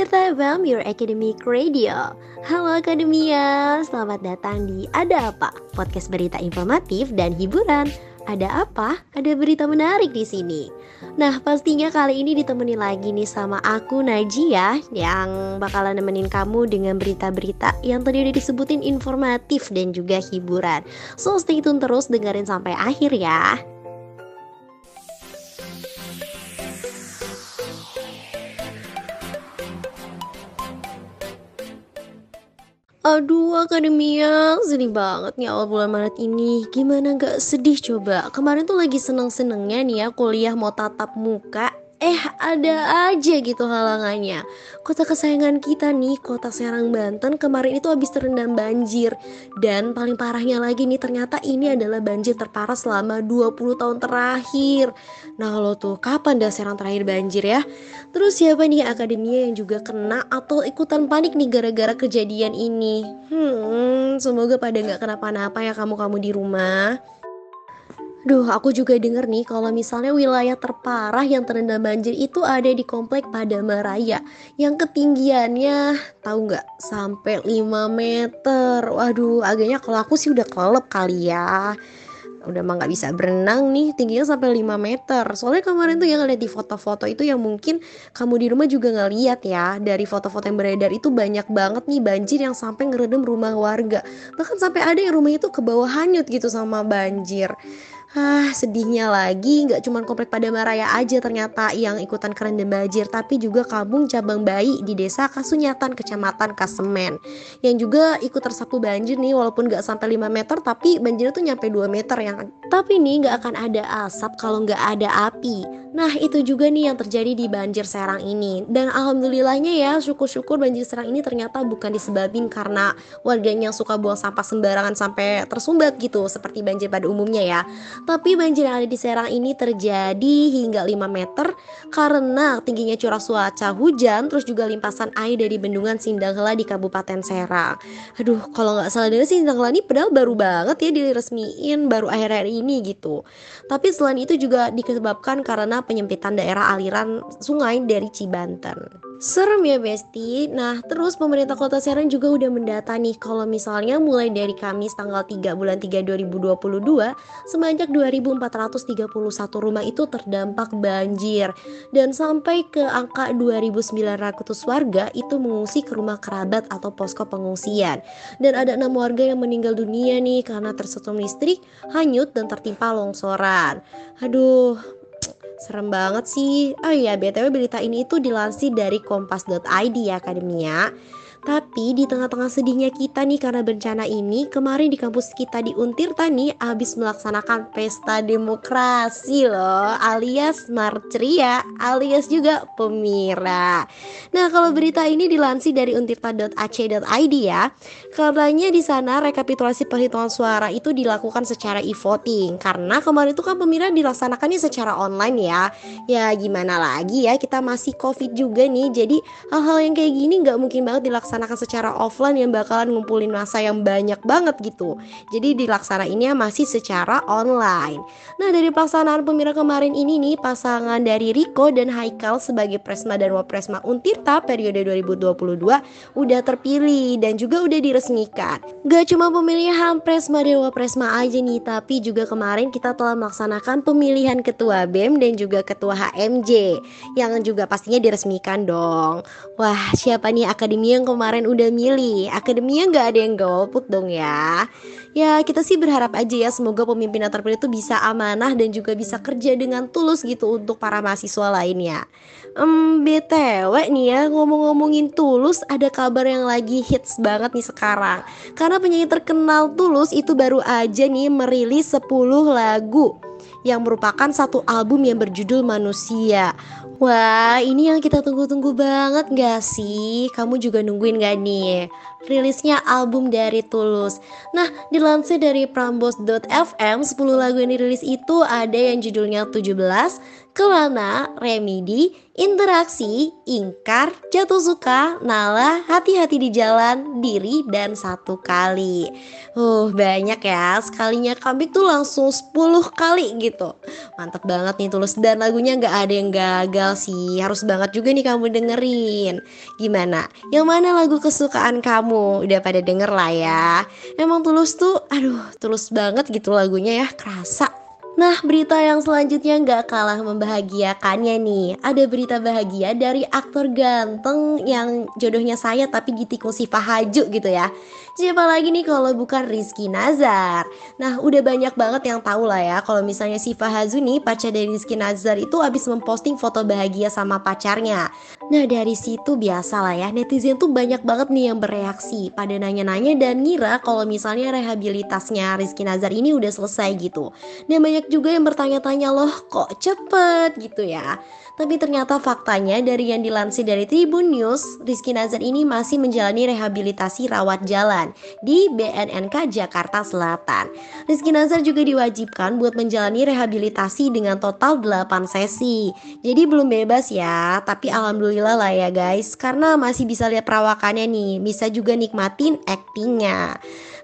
Tirta FM, your academic radio. Halo Akademia, selamat datang di Ada Apa? Podcast berita informatif dan hiburan. Ada apa? Ada berita menarik di sini. Nah, pastinya kali ini ditemani lagi nih sama aku Najia yang bakalan nemenin kamu dengan berita-berita yang tadi udah disebutin informatif dan juga hiburan. So, stay tune terus dengerin sampai akhir ya. Aduh akademia sedih banget nih awal bulan Maret ini. Gimana gak sedih coba? Kemarin tuh lagi seneng-senengnya nih ya kuliah mau tatap muka Eh ada aja gitu halangannya. Kota kesayangan kita nih Kota Serang Banten kemarin itu habis terendam banjir. Dan paling parahnya lagi nih ternyata ini adalah banjir terparah selama 20 tahun terakhir. Nah lo tuh kapan dah Serang terakhir banjir ya? Terus siapa nih akademia yang juga kena atau ikutan panik nih gara-gara kejadian ini? Hmm semoga pada nggak kenapa-napa ya kamu-kamu di rumah Duh, aku juga denger nih kalau misalnya wilayah terparah yang terendam banjir itu ada di komplek Padama Raya yang ketinggiannya tahu nggak sampai 5 meter. Waduh, agaknya kalau aku sih udah kelep kali ya. Udah mah nggak bisa berenang nih, tingginya sampai 5 meter. Soalnya kemarin tuh yang ngeliat di foto-foto itu yang mungkin kamu di rumah juga ngeliat ya. Dari foto-foto yang beredar itu banyak banget nih banjir yang sampai ngeredam rumah warga. Bahkan sampai ada yang rumah itu ke bawah hanyut gitu sama banjir. Ah, sedihnya lagi nggak cuma komplek Padamaraya aja ternyata yang ikutan kerendam banjir, tapi juga kampung cabang bayi di desa Kasunyatan, kecamatan Kasemen. Yang juga ikut tersapu banjir nih, walaupun nggak sampai 5 meter, tapi banjirnya tuh nyampe 2 meter yang. Tapi nih nggak akan ada asap kalau nggak ada api. Nah itu juga nih yang terjadi di banjir Serang ini. Dan alhamdulillahnya ya, syukur-syukur banjir Serang ini ternyata bukan disebabin karena warganya suka buang sampah sembarangan sampai tersumbat gitu, seperti banjir pada umumnya ya tapi banjir yang ada di Serang ini terjadi hingga 5 meter karena tingginya curah cuaca hujan terus juga limpasan air dari bendungan Sindanghela di Kabupaten Serang. Aduh, kalau nggak salah dari Sindanghela ini padahal baru banget ya diresmiin baru akhir-akhir ini gitu. Tapi selain itu juga disebabkan karena penyempitan daerah aliran sungai dari Cibanten. Serem ya Besti. Nah, terus pemerintah Kota Serang juga udah mendata nih kalau misalnya mulai dari Kamis tanggal 3 bulan 3 2022 sebanyak 2431 rumah itu terdampak banjir dan sampai ke angka 2900 warga itu mengungsi ke rumah kerabat atau posko pengungsian. Dan ada enam warga yang meninggal dunia nih karena tersetrum listrik, hanyut dan tertimpa longsoran. Aduh, Serem banget sih. Oh iya, BTW berita ini itu dilansir dari kompas.id ya akademia. Tapi di tengah-tengah sedihnya kita nih karena bencana ini, kemarin di kampus kita di Untirta nih abis melaksanakan pesta demokrasi loh, alias Marceria, alias juga Pemira. Nah, kalau berita ini dilansir dari untirta.ac.id ya, katanya di sana rekapitulasi perhitungan suara itu dilakukan secara e-voting karena kemarin itu kan Pemira dilaksanakannya secara online ya. Ya gimana lagi ya, kita masih Covid juga nih, jadi hal-hal yang kayak gini nggak mungkin banget dilaksanakan dilaksanakan secara offline yang bakalan ngumpulin masa yang banyak banget gitu. Jadi dilaksanainnya masih secara online. Nah dari pelaksanaan pemira kemarin ini nih pasangan dari Riko dan Haikal sebagai Presma dan Wapresma Untirta periode 2022 udah terpilih dan juga udah diresmikan. Gak cuma pemilihan Presma dan Wapresma aja nih, tapi juga kemarin kita telah melaksanakan pemilihan Ketua BEM dan juga Ketua HMJ yang juga pastinya diresmikan dong. Wah siapa nih akademi yang kemarin udah milih. Akademinya nggak ada yang golput dong ya. Ya kita sih berharap aja ya Semoga pemimpin yang terpilih itu bisa amanah Dan juga bisa kerja dengan tulus gitu Untuk para mahasiswa lainnya um, BTW nih ya Ngomong-ngomongin tulus Ada kabar yang lagi hits banget nih sekarang. Karena penyanyi terkenal tulus Itu baru aja nih merilis 10 lagu yang merupakan satu album yang berjudul Manusia. Wah, ini yang kita tunggu-tunggu banget gak sih? Kamu juga nungguin gak nih? rilisnya album dari Tulus. Nah, dilansir dari prambos.fm, 10 lagu yang dirilis itu ada yang judulnya 17, Kelana, Remedi, Interaksi, Ingkar, Jatuh Suka, Nala, Hati-hati di Jalan, Diri, dan Satu Kali. Uh, banyak ya. Sekalinya comeback tuh langsung 10 kali gitu. Mantap banget nih Tulus. Dan lagunya nggak ada yang gagal sih. Harus banget juga nih kamu dengerin. Gimana? Yang mana lagu kesukaan kamu? Udah pada denger lah ya. Emang Tulus tuh, aduh, tulus banget gitu lagunya ya. Kerasa Nah, berita yang selanjutnya nggak kalah membahagiakannya nih. Ada berita bahagia dari aktor ganteng yang jodohnya saya tapi ditikung si Fahaju gitu ya. Siapa lagi nih kalau bukan Rizky Nazar? Nah, udah banyak banget yang tahu lah ya kalau misalnya si Fahazu nih pacar dari Rizky Nazar itu habis memposting foto bahagia sama pacarnya. Nah, dari situ biasa lah ya, netizen tuh banyak banget nih yang bereaksi pada nanya-nanya dan ngira kalau misalnya rehabilitasnya Rizky Nazar ini udah selesai gitu. Dan banyak juga yang bertanya-tanya loh kok cepet gitu ya tapi ternyata faktanya dari yang dilansir dari Tribun News, Rizky Nazar ini masih menjalani rehabilitasi rawat jalan di BNNK Jakarta Selatan. Rizky Nazar juga diwajibkan buat menjalani rehabilitasi dengan total 8 sesi. Jadi belum bebas ya, tapi alhamdulillah lah ya guys, karena masih bisa lihat perawakannya nih, bisa juga nikmatin actingnya.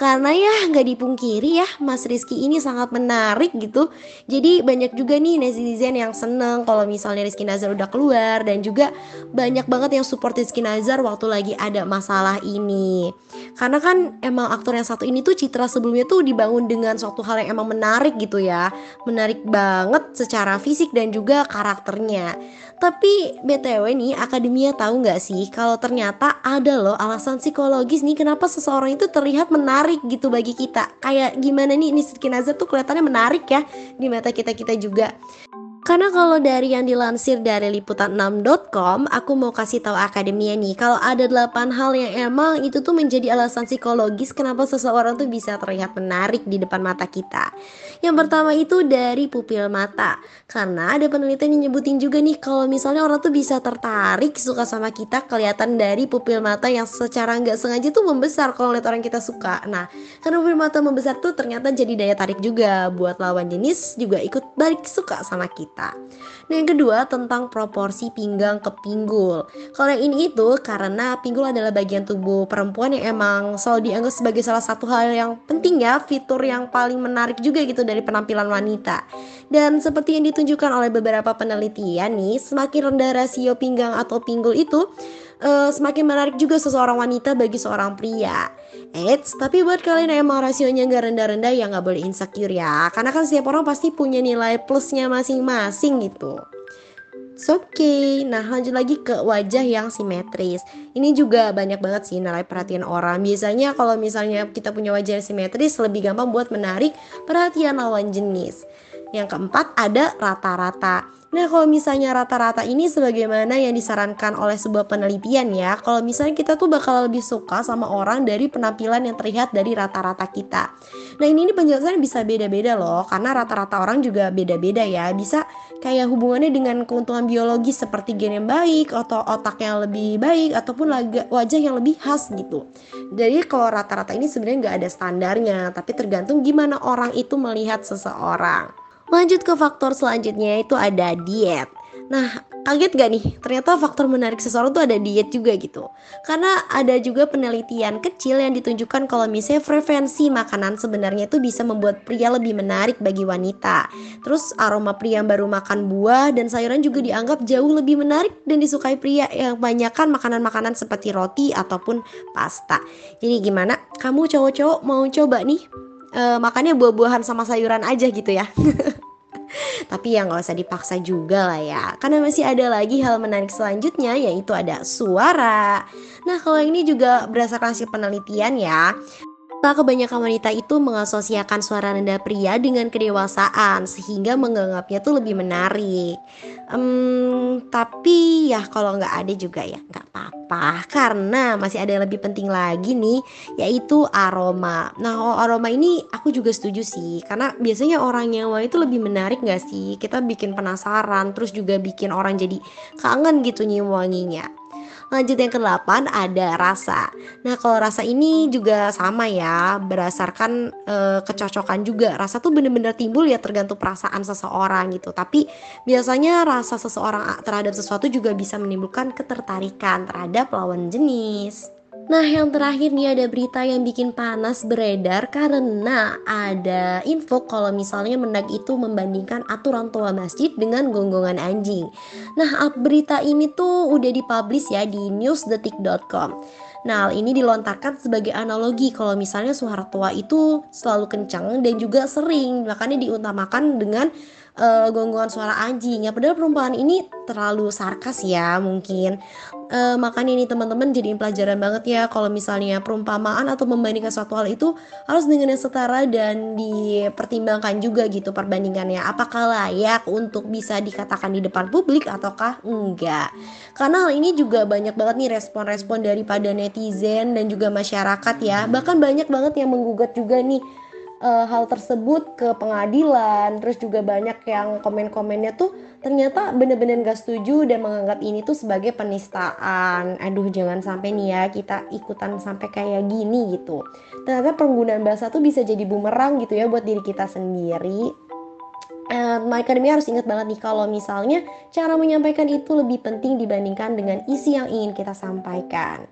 Karena ya nggak dipungkiri ya Mas Rizky ini sangat menarik gitu. Jadi banyak juga nih netizen yang seneng kalau misalnya Rizky Nazar udah keluar. Dan juga banyak banget yang support Rizky Nazar waktu lagi ada masalah ini. Karena kan emang aktor yang satu ini tuh citra sebelumnya tuh dibangun dengan suatu hal yang emang menarik gitu ya. Menarik banget secara fisik dan juga karakternya. Tapi BTW nih, akademia tahu nggak sih kalau ternyata ada loh alasan psikologis nih kenapa seseorang itu terlihat menarik gitu bagi kita. Kayak gimana nih, Nisri Nazar tuh kelihatannya menarik ya di mata kita-kita juga. Karena kalau dari yang dilansir dari liputan6.com, aku mau kasih tahu akademia nih, kalau ada 8 hal yang emang itu tuh menjadi alasan psikologis kenapa seseorang tuh bisa terlihat menarik di depan mata kita. Yang pertama itu dari pupil mata. Karena ada penelitian yang nyebutin juga nih kalau misalnya orang tuh bisa tertarik suka sama kita kelihatan dari pupil mata yang secara nggak sengaja tuh membesar kalau lihat orang kita suka. Nah, karena pupil mata membesar tuh ternyata jadi daya tarik juga buat lawan jenis juga ikut balik suka sama kita kita. Nah yang kedua tentang proporsi pinggang ke pinggul. Kalau yang ini itu karena pinggul adalah bagian tubuh perempuan yang emang selalu dianggap sebagai salah satu hal yang penting ya, fitur yang paling menarik juga gitu dari penampilan wanita. Dan seperti yang ditunjukkan oleh beberapa penelitian nih, semakin rendah rasio pinggang atau pinggul itu uh, semakin menarik juga seseorang wanita bagi seorang pria. Eits, tapi buat kalian yang emang rasionya nggak rendah-rendah ya nggak boleh insecure ya. Karena kan setiap orang pasti punya nilai plusnya masing-masing gitu. Oke, okay. nah lanjut lagi ke wajah yang simetris. Ini juga banyak banget sih nilai perhatian orang. Biasanya kalau misalnya kita punya wajah yang simetris lebih gampang buat menarik perhatian lawan jenis. Yang keempat ada rata-rata. Nah, kalau misalnya rata-rata ini sebagaimana yang disarankan oleh sebuah penelitian ya, kalau misalnya kita tuh bakal lebih suka sama orang dari penampilan yang terlihat dari rata-rata kita. Nah, ini, ini penjelasannya bisa beda-beda loh, karena rata-rata orang juga beda-beda ya. Bisa kayak hubungannya dengan keuntungan biologis seperti gen yang baik, atau otak yang lebih baik, ataupun wajah yang lebih khas gitu. Jadi kalau rata-rata ini sebenarnya nggak ada standarnya, tapi tergantung gimana orang itu melihat seseorang. Lanjut ke faktor selanjutnya itu ada diet. Nah, kaget gak nih? Ternyata faktor menarik seseorang tuh ada diet juga gitu. Karena ada juga penelitian kecil yang ditunjukkan kalau misalnya frekuensi makanan sebenarnya itu bisa membuat pria lebih menarik bagi wanita. Terus aroma pria yang baru makan buah dan sayuran juga dianggap jauh lebih menarik dan disukai pria yang banyakkan makanan-makanan seperti roti ataupun pasta. Jadi gimana? Kamu cowok-cowok mau coba nih uh, makannya buah-buahan sama sayuran aja gitu ya. Tapi ya nggak usah dipaksa juga lah ya. Karena masih ada lagi hal menarik selanjutnya yaitu ada suara. Nah kalau ini juga berdasarkan hasil penelitian ya Nah, kebanyakan wanita itu mengasosiasikan suara rendah pria dengan kedewasaan sehingga menganggapnya tuh lebih menarik. Um, tapi ya kalau nggak ada juga ya nggak apa-apa karena masih ada yang lebih penting lagi nih yaitu aroma. Nah aroma ini aku juga setuju sih karena biasanya orang wangi itu lebih menarik nggak sih? Kita bikin penasaran terus juga bikin orang jadi kangen gitu nyium wanginya. Lanjut yang ke-8 ada rasa. Nah, kalau rasa ini juga sama ya, berdasarkan e, kecocokan juga. Rasa tuh bener-bener timbul ya tergantung perasaan seseorang gitu. Tapi biasanya rasa seseorang terhadap sesuatu juga bisa menimbulkan ketertarikan terhadap lawan jenis. Nah, yang terakhir nih ada berita yang bikin panas beredar karena ada info kalau misalnya Mendag itu membandingkan aturan tua masjid dengan gonggongan anjing. Nah, berita ini tuh udah dipublish ya di newsdetik.com. Nah, ini dilontarkan sebagai analogi kalau misalnya suara tua itu selalu kencang dan juga sering, makanya diutamakan dengan uh, gonggongan suara anjing ya. Padahal perumpamaan ini terlalu sarkas ya mungkin. Uh, makanya ini teman-teman jadi pelajaran banget ya. Kalau misalnya perumpamaan atau membandingkan suatu hal itu harus dengan yang setara dan dipertimbangkan juga gitu perbandingannya. Apakah layak untuk bisa dikatakan di depan publik ataukah enggak? Karena hal ini juga banyak banget nih respon-respon daripada netizen dan juga masyarakat ya. Bahkan banyak banget yang menggugat juga nih uh, hal tersebut ke pengadilan. Terus juga banyak yang komen-komennya tuh ternyata bener-bener gak setuju dan menganggap ini tuh sebagai penistaan. Aduh jangan sampai nih ya kita ikutan sampai kayak gini gitu. Ternyata penggunaan bahasa tuh bisa jadi bumerang gitu ya buat diri kita sendiri Uh, My Academy harus ingat banget nih kalau misalnya cara menyampaikan itu lebih penting dibandingkan dengan isi yang ingin kita sampaikan.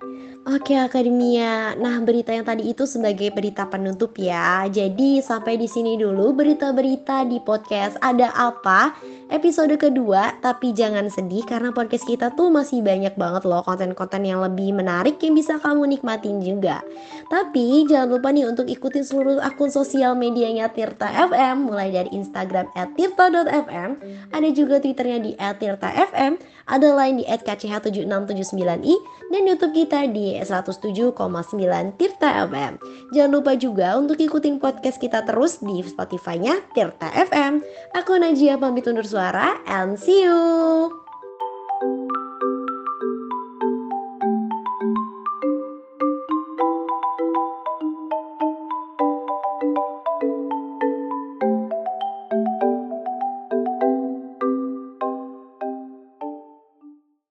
Oke Akademia, nah berita yang tadi itu sebagai berita penutup ya. Jadi sampai di sini dulu berita-berita di podcast Ada Apa episode kedua. Tapi jangan sedih karena podcast kita tuh masih banyak banget loh konten-konten yang lebih menarik yang bisa kamu nikmatin juga. Tapi jangan lupa nih untuk ikutin seluruh akun sosial medianya Tirta FM mulai dari Instagram @tirta.fm, ada juga Twitternya di @tirta_fm, ada lain di @kch7679i dan YouTube kita di 107,9 Tirta FM. Jangan lupa juga untuk ikutin podcast kita terus di Spotify-nya Tirta FM. Aku Najia pamit undur suara and see you.